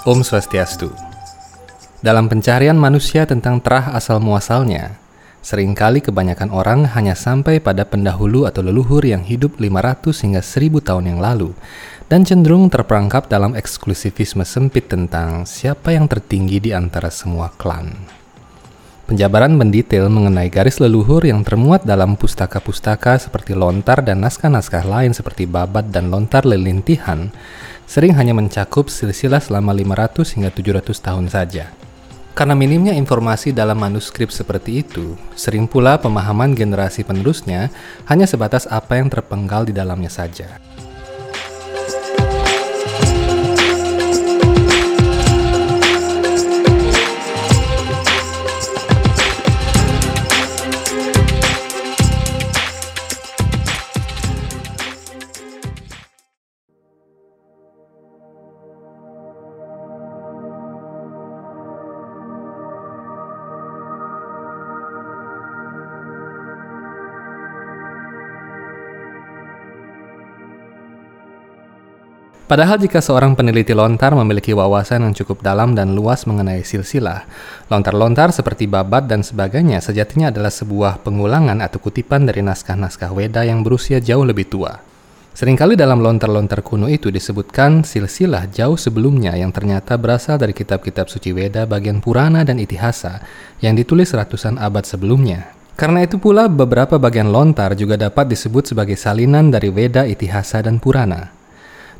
Om Swastiastu. Dalam pencarian manusia tentang terah asal muasalnya, sering kali kebanyakan orang hanya sampai pada pendahulu atau leluhur yang hidup 500 hingga 1000 tahun yang lalu dan cenderung terperangkap dalam eksklusivisme sempit tentang siapa yang tertinggi di antara semua klan. Penjabaran mendetail mengenai garis leluhur yang termuat dalam pustaka-pustaka seperti lontar dan naskah-naskah lain seperti babat dan lontar lelintihan sering hanya mencakup silsilah selama 500 hingga 700 tahun saja. Karena minimnya informasi dalam manuskrip seperti itu, sering pula pemahaman generasi penerusnya hanya sebatas apa yang terpenggal di dalamnya saja. Padahal jika seorang peneliti lontar memiliki wawasan yang cukup dalam dan luas mengenai silsilah, lontar-lontar seperti babat dan sebagainya sejatinya adalah sebuah pengulangan atau kutipan dari naskah-naskah Weda yang berusia jauh lebih tua. Seringkali dalam lontar-lontar kuno itu disebutkan silsilah jauh sebelumnya yang ternyata berasal dari kitab-kitab suci Weda bagian Purana dan Itihasa yang ditulis ratusan abad sebelumnya. Karena itu pula beberapa bagian lontar juga dapat disebut sebagai salinan dari Weda, Itihasa, dan Purana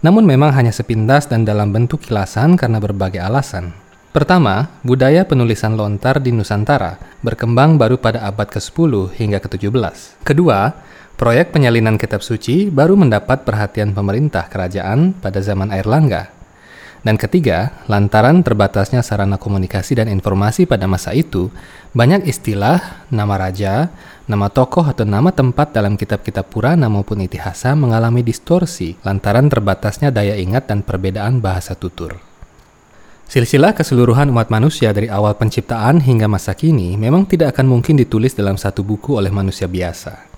namun memang hanya sepintas dan dalam bentuk kilasan karena berbagai alasan. Pertama, budaya penulisan lontar di Nusantara berkembang baru pada abad ke-10 hingga ke-17. Kedua, proyek penyalinan kitab suci baru mendapat perhatian pemerintah kerajaan pada zaman Airlangga dan ketiga, lantaran terbatasnya sarana komunikasi dan informasi pada masa itu, banyak istilah, nama raja, nama tokoh atau nama tempat dalam kitab-kitab Purana maupun Itihasa mengalami distorsi lantaran terbatasnya daya ingat dan perbedaan bahasa tutur. Silsilah keseluruhan umat manusia dari awal penciptaan hingga masa kini memang tidak akan mungkin ditulis dalam satu buku oleh manusia biasa.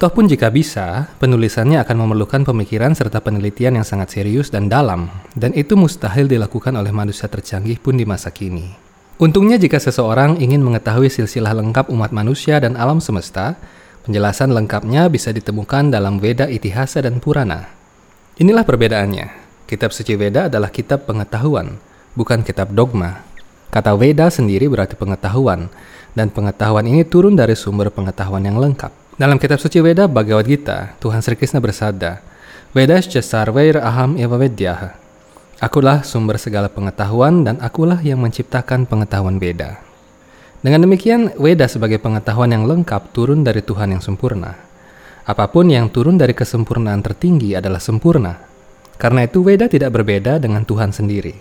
Toh pun jika bisa, penulisannya akan memerlukan pemikiran serta penelitian yang sangat serius dan dalam, dan itu mustahil dilakukan oleh manusia tercanggih pun di masa kini. Untungnya jika seseorang ingin mengetahui silsilah lengkap umat manusia dan alam semesta, penjelasan lengkapnya bisa ditemukan dalam Veda, Itihasa, dan Purana. Inilah perbedaannya. Kitab suci Veda adalah kitab pengetahuan, bukan kitab dogma. Kata Veda sendiri berarti pengetahuan, dan pengetahuan ini turun dari sumber pengetahuan yang lengkap. Dalam kitab suci Weda Bhagavad Gita, Tuhan Sri Krishna bersabda, Vedascha sarvair aham eva vedyaha. Akulah sumber segala pengetahuan dan akulah yang menciptakan pengetahuan Veda. Dengan demikian, Weda sebagai pengetahuan yang lengkap turun dari Tuhan yang sempurna. Apa pun yang turun dari kesempurnaan tertinggi adalah sempurna. Karena itu Weda tidak berbeda dengan Tuhan sendiri.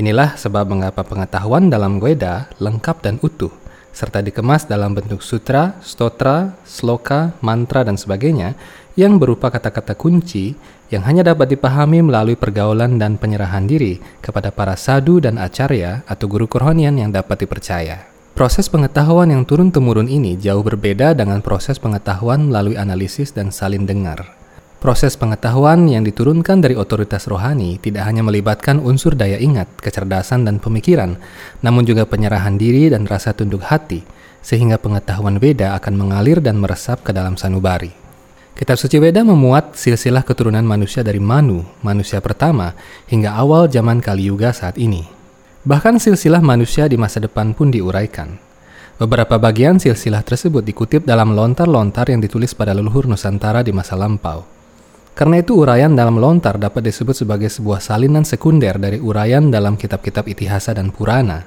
Inilah sebab mengapa pengetahuan dalam Weda lengkap dan utuh serta dikemas dalam bentuk sutra, stotra, sloka, mantra, dan sebagainya yang berupa kata-kata kunci yang hanya dapat dipahami melalui pergaulan dan penyerahan diri kepada para sadu dan acarya atau guru kerohanian yang dapat dipercaya. Proses pengetahuan yang turun-temurun ini jauh berbeda dengan proses pengetahuan melalui analisis dan salin dengar. Proses pengetahuan yang diturunkan dari otoritas rohani tidak hanya melibatkan unsur daya ingat, kecerdasan, dan pemikiran, namun juga penyerahan diri dan rasa tunduk hati, sehingga pengetahuan Veda akan mengalir dan meresap ke dalam sanubari. Kitab suci Veda memuat silsilah keturunan manusia dari Manu, manusia pertama, hingga awal zaman Kali Yuga saat ini. Bahkan silsilah manusia di masa depan pun diuraikan. Beberapa bagian silsilah tersebut dikutip dalam lontar-lontar yang ditulis pada leluhur Nusantara di masa lampau. Karena itu uraian dalam lontar dapat disebut sebagai sebuah salinan sekunder dari uraian dalam kitab-kitab itihasa dan purana.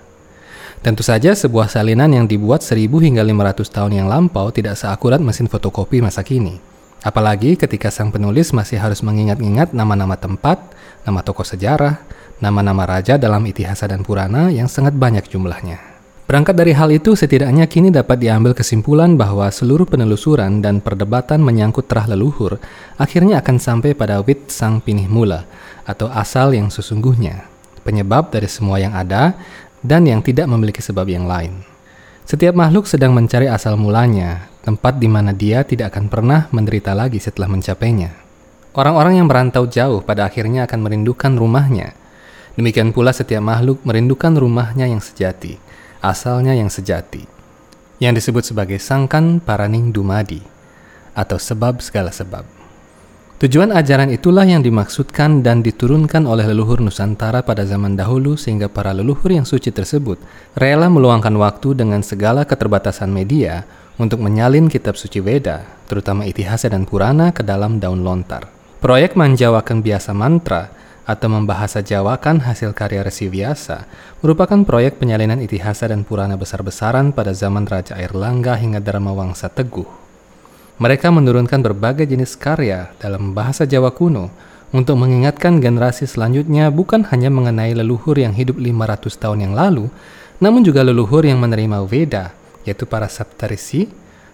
Tentu saja sebuah salinan yang dibuat 1000 hingga 500 tahun yang lampau tidak seakurat mesin fotokopi masa kini. Apalagi ketika sang penulis masih harus mengingat-ingat nama-nama tempat, nama tokoh sejarah, nama-nama raja dalam itihasa dan purana yang sangat banyak jumlahnya. Berangkat dari hal itu, setidaknya kini dapat diambil kesimpulan bahwa seluruh penelusuran dan perdebatan menyangkut terah leluhur akhirnya akan sampai pada wit sang pinih mula atau asal yang sesungguhnya, penyebab dari semua yang ada dan yang tidak memiliki sebab yang lain. Setiap makhluk sedang mencari asal mulanya, tempat di mana dia tidak akan pernah menderita lagi setelah mencapainya. Orang-orang yang merantau jauh pada akhirnya akan merindukan rumahnya, Demikian pula setiap makhluk merindukan rumahnya yang sejati, asalnya yang sejati, yang disebut sebagai sangkan paraning dumadi, atau sebab segala sebab. Tujuan ajaran itulah yang dimaksudkan dan diturunkan oleh leluhur Nusantara pada zaman dahulu sehingga para leluhur yang suci tersebut rela meluangkan waktu dengan segala keterbatasan media untuk menyalin kitab suci Weda, terutama Itihasa dan Purana ke dalam daun lontar. Proyek manjawakan biasa mantra atau membahasa jawakan hasil karya Resi Vyasa merupakan proyek penyalinan Itihasa dan Purana besar-besaran pada zaman Raja Airlangga hingga Dharma Wangsa Teguh. Mereka menurunkan berbagai jenis karya dalam bahasa Jawa kuno untuk mengingatkan generasi selanjutnya bukan hanya mengenai leluhur yang hidup 500 tahun yang lalu, namun juga leluhur yang menerima Veda, yaitu para Saptarisi,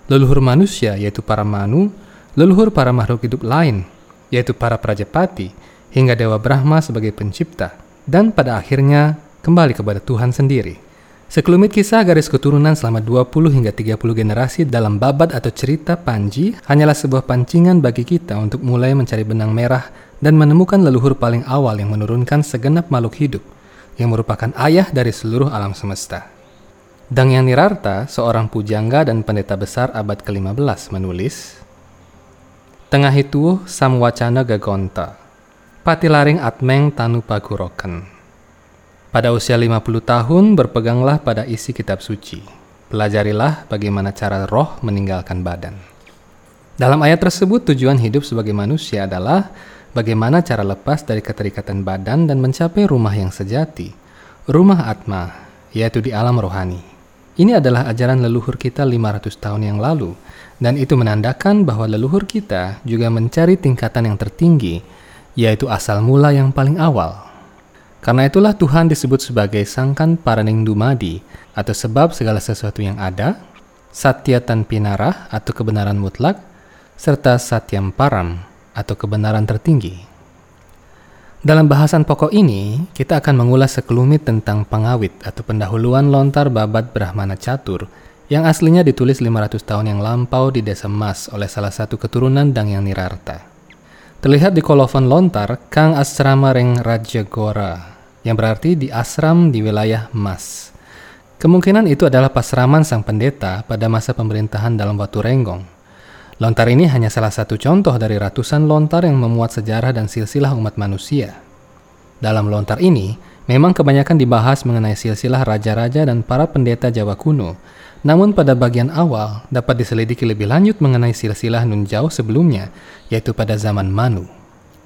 leluhur manusia, yaitu para Manu, leluhur para makhluk hidup lain, yaitu para Prajapati, hingga Dewa Brahma sebagai pencipta, dan pada akhirnya kembali kepada Tuhan sendiri. Sekelumit kisah garis keturunan selama 20 hingga 30 generasi dalam babat atau cerita Panji hanyalah sebuah pancingan bagi kita untuk mulai mencari benang merah dan menemukan leluhur paling awal yang menurunkan segenap makhluk hidup, yang merupakan ayah dari seluruh alam semesta. Dangyan Nirarta, seorang pujangga dan pendeta besar abad ke-15 menulis, Tengah itu samwacana gagonta, patilaring atmeng tanu paguroken. Pada usia 50 tahun, berpeganglah pada isi kitab suci. Pelajarilah bagaimana cara roh meninggalkan badan. Dalam ayat tersebut, tujuan hidup sebagai manusia adalah bagaimana cara lepas dari keterikatan badan dan mencapai rumah yang sejati, rumah Atma, yaitu di alam rohani. Ini adalah ajaran leluhur kita 500 tahun yang lalu, dan itu menandakan bahwa leluhur kita juga mencari tingkatan yang tertinggi, yaitu asal mula yang paling awal, karena itulah Tuhan disebut sebagai sangkan paraning dumadi atau sebab segala sesuatu yang ada, satyatan pinarah atau kebenaran mutlak, serta satyam param atau kebenaran tertinggi. Dalam bahasan pokok ini, kita akan mengulas sekelumit tentang pengawit atau pendahuluan lontar babat Brahmana Catur yang aslinya ditulis 500 tahun yang lampau di desa Mas oleh salah satu keturunan Dangyang Nirarta. Terlihat di kolofon lontar Kang Asrama Reng Raja Gora yang berarti di asram di wilayah Mas. Kemungkinan itu adalah pasraman sang pendeta pada masa pemerintahan dalam Watu Renggong. Lontar ini hanya salah satu contoh dari ratusan lontar yang memuat sejarah dan silsilah umat manusia. Dalam lontar ini, memang kebanyakan dibahas mengenai silsilah raja-raja dan para pendeta Jawa kuno, namun pada bagian awal dapat diselidiki lebih lanjut mengenai silsilah nun jauh sebelumnya, yaitu pada zaman Manu.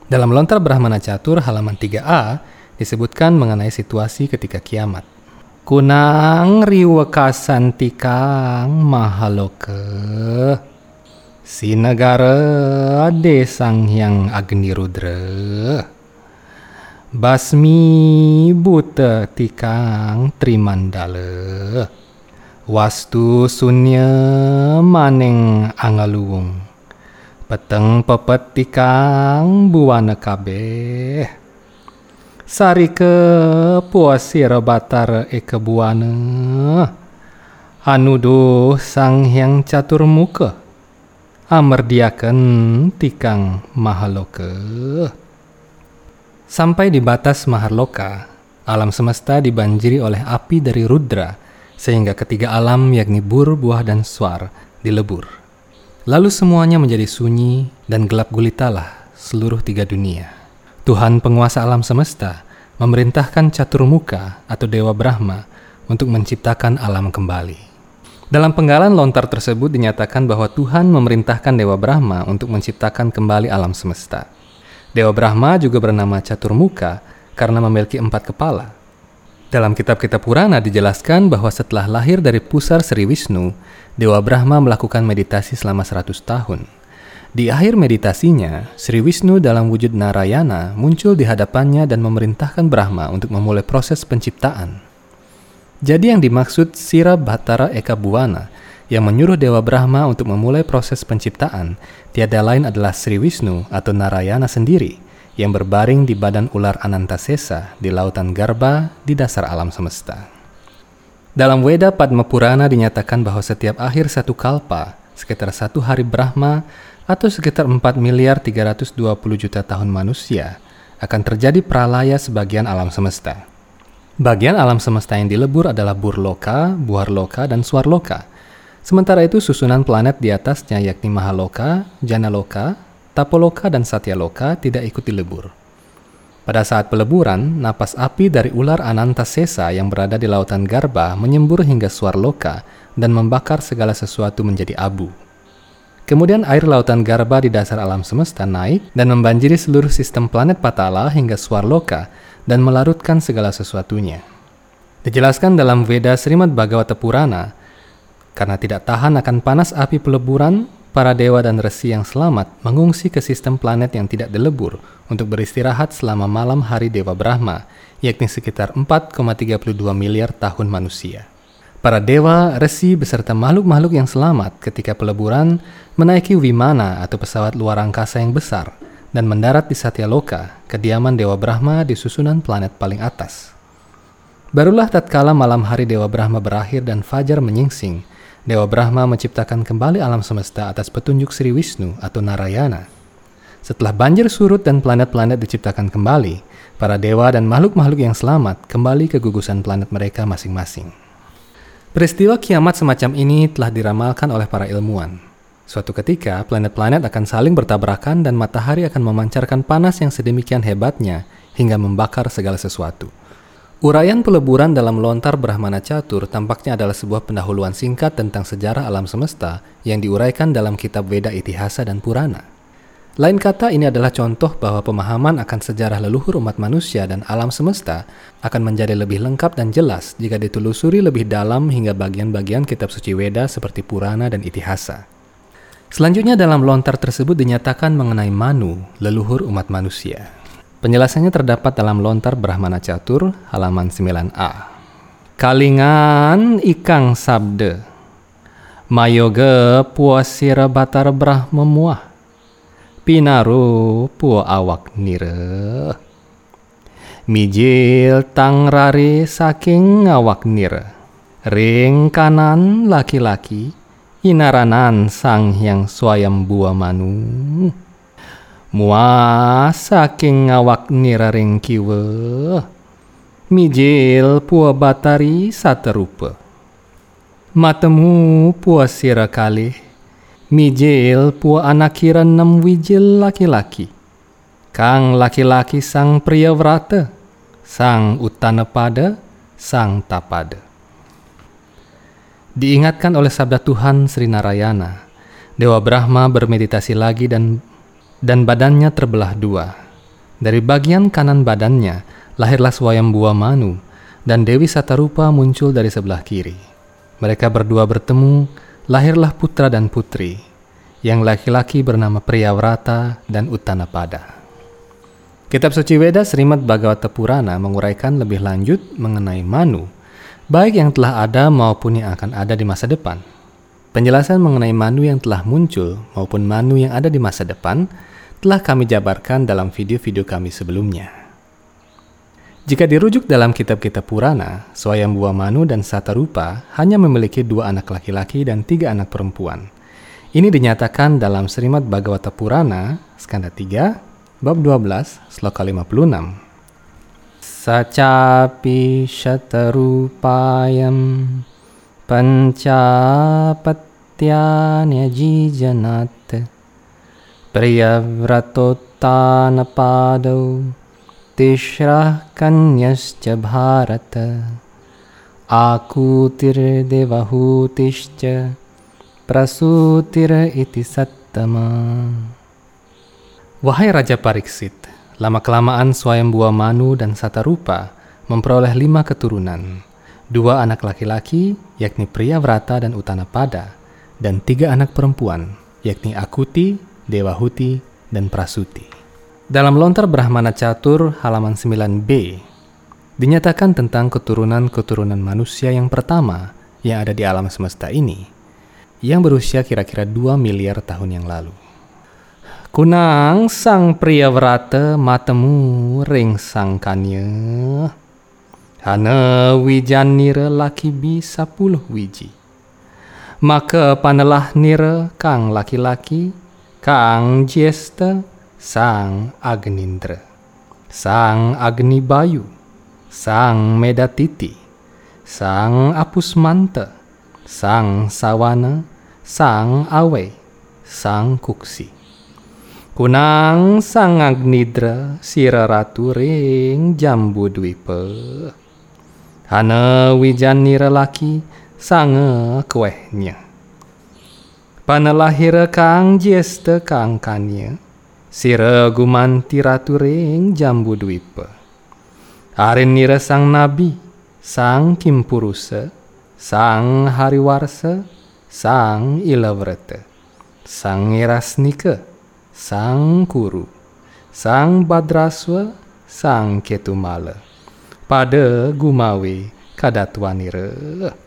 Dalam lontar Brahmana Catur halaman 3a, disebutkan mengenai situasi ketika kiamat. Kunang riwekasan tikang mahaloke. Si negara desang yang Agni Rudra. Basmi buta tikang trimandala. Wastu sunya maneng angaluung. Peteng pepet tikang buana kabeh. Sari ke puasir batar eke buana anuduh sang hyang catur muka. Amerdiakan tikang mahaloka. Sampai di batas maharloka alam semesta dibanjiri oleh api dari rudra sehingga ketiga alam yakni bur, buah, dan suar dilebur. Lalu semuanya menjadi sunyi dan gelap gulitalah seluruh tiga dunia. Tuhan penguasa alam semesta memerintahkan Caturmuka atau Dewa Brahma untuk menciptakan alam kembali. Dalam penggalan lontar tersebut dinyatakan bahwa Tuhan memerintahkan Dewa Brahma untuk menciptakan kembali alam semesta. Dewa Brahma juga bernama Caturmuka karena memiliki empat kepala. Dalam kitab-kitab Purana dijelaskan bahwa setelah lahir dari pusar Sri Wisnu, Dewa Brahma melakukan meditasi selama 100 tahun. Di akhir meditasinya, Sri Wisnu dalam wujud Narayana muncul di hadapannya dan memerintahkan Brahma untuk memulai proses penciptaan. Jadi yang dimaksud Sira Bhattara Eka Buwana yang menyuruh Dewa Brahma untuk memulai proses penciptaan tiada lain adalah Sri Wisnu atau Narayana sendiri yang berbaring di badan ular Anantasesa di lautan Garba di dasar alam semesta. Dalam Weda Padma Purana dinyatakan bahwa setiap akhir satu kalpa, sekitar satu hari Brahma atau sekitar 4 miliar 320 juta tahun manusia, akan terjadi pralaya sebagian alam semesta. Bagian alam semesta yang dilebur adalah Burloka, Buharloka, dan Swarloka. Sementara itu susunan planet di atasnya yakni Mahaloka, Janaloka, Tapoloka, dan Satyaloka tidak ikut dilebur. Pada saat peleburan, napas api dari ular Anantasesa yang berada di lautan Garba menyembur hingga Swarloka dan membakar segala sesuatu menjadi abu. Kemudian air lautan Garba di dasar alam semesta naik dan membanjiri seluruh sistem planet Patala hingga Swarloka dan melarutkan segala sesuatunya. Dijelaskan dalam Veda Srimad Bhagavata Purana, karena tidak tahan akan panas api peleburan, para dewa dan resi yang selamat mengungsi ke sistem planet yang tidak dilebur untuk beristirahat selama malam hari Dewa Brahma, yakni sekitar 4,32 miliar tahun manusia. Para dewa, resi, beserta makhluk-makhluk yang selamat ketika peleburan menaiki Wimana atau pesawat luar angkasa yang besar dan mendarat di Satyaloka, kediaman Dewa Brahma di susunan planet paling atas. Barulah tatkala malam hari Dewa Brahma berakhir dan fajar menyingsing, Dewa Brahma menciptakan kembali alam semesta atas petunjuk Sri Wisnu atau Narayana. Setelah banjir surut dan planet-planet diciptakan kembali, para dewa dan makhluk-makhluk yang selamat kembali ke gugusan planet mereka masing-masing. Peristiwa kiamat semacam ini telah diramalkan oleh para ilmuwan. Suatu ketika, planet-planet akan saling bertabrakan dan matahari akan memancarkan panas yang sedemikian hebatnya hingga membakar segala sesuatu. Uraian peleburan dalam lontar Brahmana Catur tampaknya adalah sebuah pendahuluan singkat tentang sejarah alam semesta yang diuraikan dalam kitab Veda Itihasa dan Purana. Lain kata, ini adalah contoh bahwa pemahaman akan sejarah leluhur umat manusia dan alam semesta akan menjadi lebih lengkap dan jelas jika ditelusuri lebih dalam hingga bagian-bagian kitab suci Weda seperti Purana dan Itihasa. Selanjutnya dalam lontar tersebut dinyatakan mengenai Manu, leluhur umat manusia. Penjelasannya terdapat dalam lontar Brahmana Catur, halaman 9a. Kalingan ikang sabde, mayoga puasira batar brahma muah pinaru puo awak nire. Mijil tang rari saking awak nire. Ring kanan laki-laki, inaranan sang yang swayam buah manu. Saking awak nira ring kiwe. Mijil puo batari saterupa. Matemu puo sira kalih Mijil pu anak kira enam wijil laki-laki. Kang laki-laki sang pria vrata, sang utana pada, sang tapada. Diingatkan oleh sabda Tuhan Sri Narayana, Dewa Brahma bermeditasi lagi dan dan badannya terbelah dua. Dari bagian kanan badannya lahirlah Swayambua Manu dan Dewi Satarupa muncul dari sebelah kiri. Mereka berdua bertemu lahirlah putra dan putri, yang laki-laki bernama Priyavrata dan Uttanapada. Kitab suci Weda Srimad Bhagavata Purana menguraikan lebih lanjut mengenai Manu, baik yang telah ada maupun yang akan ada di masa depan. Penjelasan mengenai Manu yang telah muncul maupun Manu yang ada di masa depan telah kami jabarkan dalam video-video kami sebelumnya. Jika dirujuk dalam kitab-kitab Purana, Swayambhuwa Manu dan Satarupa hanya memiliki dua anak laki-laki dan tiga anak perempuan. Ini dinyatakan dalam Srimad Bhagavata Purana, skanda 3, bab 12, sloka 56. Sacapi shatarupayam pancapatyanya jijanat priyavratotanapadau तिस्रः कन्यश्च भारत आकूतिर्देवहूतिश्च prasutir iti sattama. Wahai Raja Pariksit, lama-kelamaan Swayambua Manu dan Satarupa memperoleh lima keturunan, dua anak laki-laki, yakni Pria Vrata dan Utanapada, dan tiga anak perempuan, yakni Akuti, Dewahuti, dan Prasuti. Dalam lontar Brahmana Catur halaman 9b, dinyatakan tentang keturunan-keturunan manusia yang pertama yang ada di alam semesta ini, yang berusia kira-kira 2 miliar tahun yang lalu. Kunang sang pria vrata matemu ring sang kanya. Hana wijan nira laki bisa puluh wiji. Maka panelah nira kang laki-laki, kang jesta, Sang Agnindra. Sang Agni Bayu, Sang Medatiti, Sang Apusmanta, Sang Sawana, Sang Awe, Sang Kuksi. Kunang sang Agnidra sira ratu ring jambu dwipa. Hana wijan laki sange kuehnya. Panelahira kang jeste kang kanya, sira gumanti ratu ring jambu dwipa. Arin nira sang nabi, sang kimpurusa, sang hariwarsa, sang ilavrata, sang irasnika, Sang Kuru, Sang Badraswa, Sang Ketumala, pada Gumawe Kadatwanira.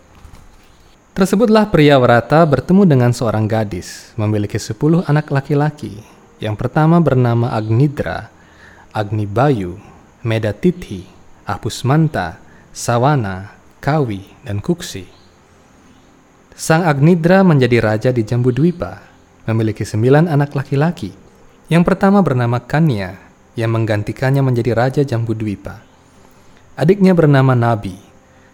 Tersebutlah pria Warata bertemu dengan seorang gadis, memiliki sepuluh anak laki-laki. Yang pertama bernama Agnidra, Agnibayu, Medatithi, Apusmanta, Sawana, Kawi, dan Kuksi. Sang Agnidra menjadi raja di Jambu Dwipa, memiliki sembilan anak laki-laki. Yang pertama bernama Kanya, yang menggantikannya menjadi Raja Jambudwipa. Adiknya bernama Nabi,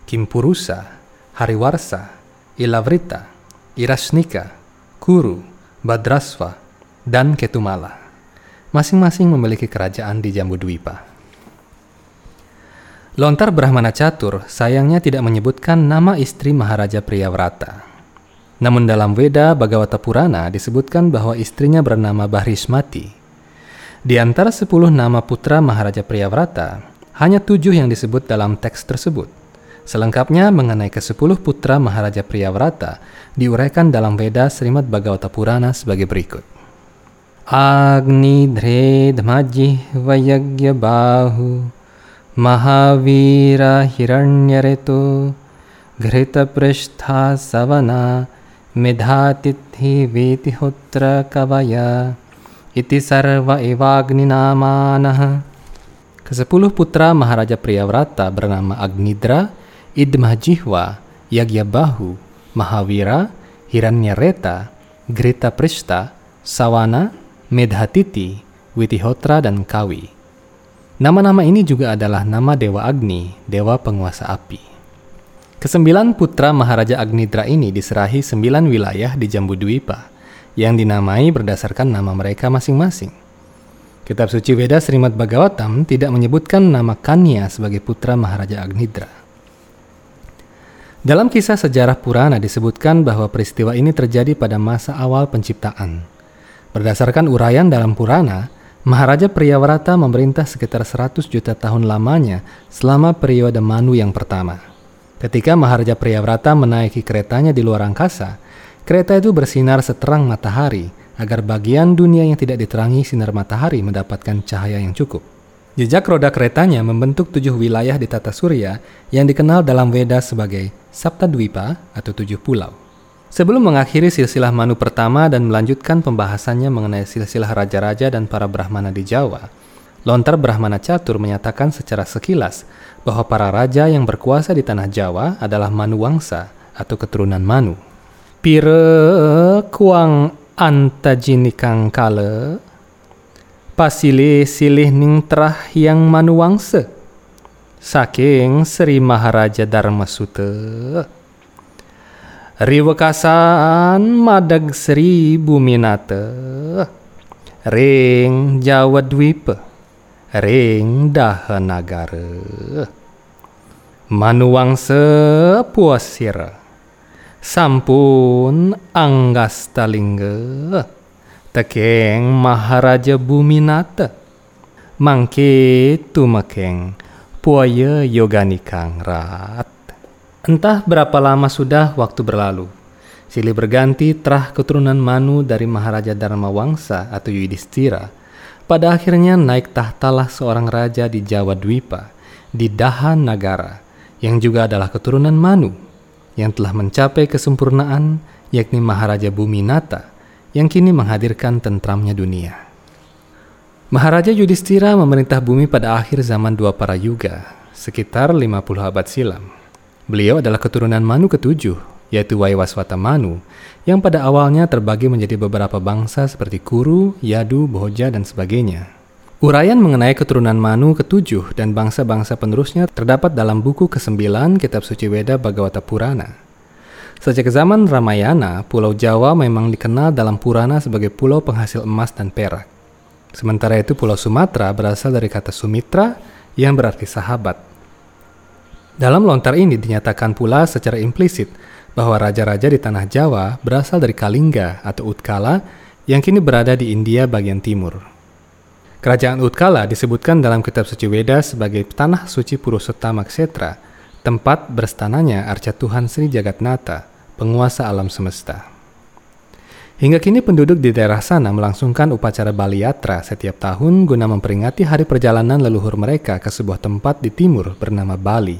Kimpurusa, Hariwarsa, Ilavrita, Irasnika, Kuru, Badrasva, dan Ketumala. Masing-masing memiliki kerajaan di Jambudwipa. Lontar Brahmana Catur sayangnya tidak menyebutkan nama istri Maharaja Priyavrata. Namun dalam Weda Bhagavata Purana disebutkan bahwa istrinya bernama Bahrismati. Di antara sepuluh nama putra Maharaja Priyavrata, hanya tujuh yang disebut dalam teks tersebut. Selengkapnya mengenai ke-10 putra Maharaja Priyavrata diuraikan dalam Veda Srimad Bhagavata Purana sebagai berikut. Agni Dre Vayagya Bahu Mahavira Hiranyaretu Ghritapristha Savana Medhatithi, Vitihotra Kavaya Iti Sarva Evagninamanah Kesepuluh putra Maharaja Priyavrata bernama Agnidra, Idmahjihwa, Yagyabahu, Mahavira, Hiranyareta, Grita Prishta, Sawana, Medhatiti, Witihotra, dan Kawi. Nama-nama ini juga adalah nama Dewa Agni, Dewa penguasa api. Kesembilan putra Maharaja Agnidra ini diserahi sembilan wilayah di Jambudwipa yang dinamai berdasarkan nama mereka masing-masing. Kitab suci Veda Srimad Bhagavatam tidak menyebutkan nama Kanya sebagai putra Maharaja Agnidra. Dalam kisah sejarah Purana disebutkan bahwa peristiwa ini terjadi pada masa awal penciptaan. Berdasarkan uraian dalam Purana, Maharaja Priyawarata memerintah sekitar 100 juta tahun lamanya selama periode Manu yang pertama. Ketika Maharaja Priyavrata menaiki keretanya di luar angkasa, kereta itu bersinar seterang matahari agar bagian dunia yang tidak diterangi sinar matahari mendapatkan cahaya yang cukup. Jejak roda keretanya membentuk tujuh wilayah di tata surya yang dikenal dalam Veda sebagai Saptadwipa atau tujuh pulau. Sebelum mengakhiri silsilah Manu pertama dan melanjutkan pembahasannya mengenai silsilah raja-raja dan para Brahmana di Jawa, Lontar Brahmana Catur menyatakan secara sekilas bahwa para raja yang berkuasa di tanah Jawa adalah Manu Wangsa atau keturunan Manu. Pire kuang antajinikang kale pasile silih ning terah yang Manu Wangsa saking Sri Maharaja Dharma Sute. Riwekasan madag Sri Buminate ring Jawa Dwipa. Ring dahanagara. Manuang sepuasira, sampun anggas talingga, tekeng maharaja buminata, mangke tumakeng puaya yoganikang rat. Entah berapa lama sudah waktu berlalu, silih berganti terah keturunan Manu dari Maharaja Dharma Wangsa atau Yudhistira. Pada akhirnya naik tahtalah seorang raja di Jawa Dwipa, di Dahan Nagara, yang juga adalah keturunan Manu, yang telah mencapai kesempurnaan, yakni Maharaja Bumi Nata, yang kini menghadirkan tentramnya dunia. Maharaja Yudhistira memerintah bumi pada akhir zaman dua para yuga, sekitar 50 abad silam. Beliau adalah keturunan Manu ketujuh, yaitu Waiwaswata Manu, yang pada awalnya terbagi menjadi beberapa bangsa seperti Kuru, Yadu, Boja, dan sebagainya. Uraian mengenai keturunan Manu ketujuh dan bangsa-bangsa penerusnya terdapat dalam buku ke-9 Kitab Suci Weda Bhagavata Purana. Sejak zaman Ramayana, Pulau Jawa memang dikenal dalam Purana sebagai pulau penghasil emas dan perak. Sementara itu Pulau Sumatera berasal dari kata Sumitra yang berarti sahabat. Dalam lontar ini dinyatakan pula secara implisit bahwa raja-raja di tanah Jawa berasal dari Kalingga atau Utkala yang kini berada di India bagian timur. Kerajaan Utkala disebutkan dalam kitab suci Weda sebagai tanah suci Purusota Maksetra, tempat berstananya arca Tuhan Sri Jagatnata, penguasa alam semesta. Hingga kini penduduk di daerah sana melangsungkan upacara Bali Yatra setiap tahun guna memperingati hari perjalanan leluhur mereka ke sebuah tempat di timur bernama Bali.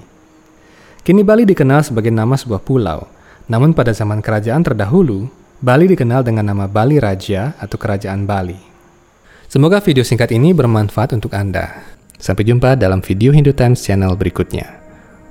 Kini Bali dikenal sebagai nama sebuah pulau, namun pada zaman kerajaan terdahulu, Bali dikenal dengan nama Bali Raja atau Kerajaan Bali. Semoga video singkat ini bermanfaat untuk Anda. Sampai jumpa dalam video Hindu Times channel berikutnya.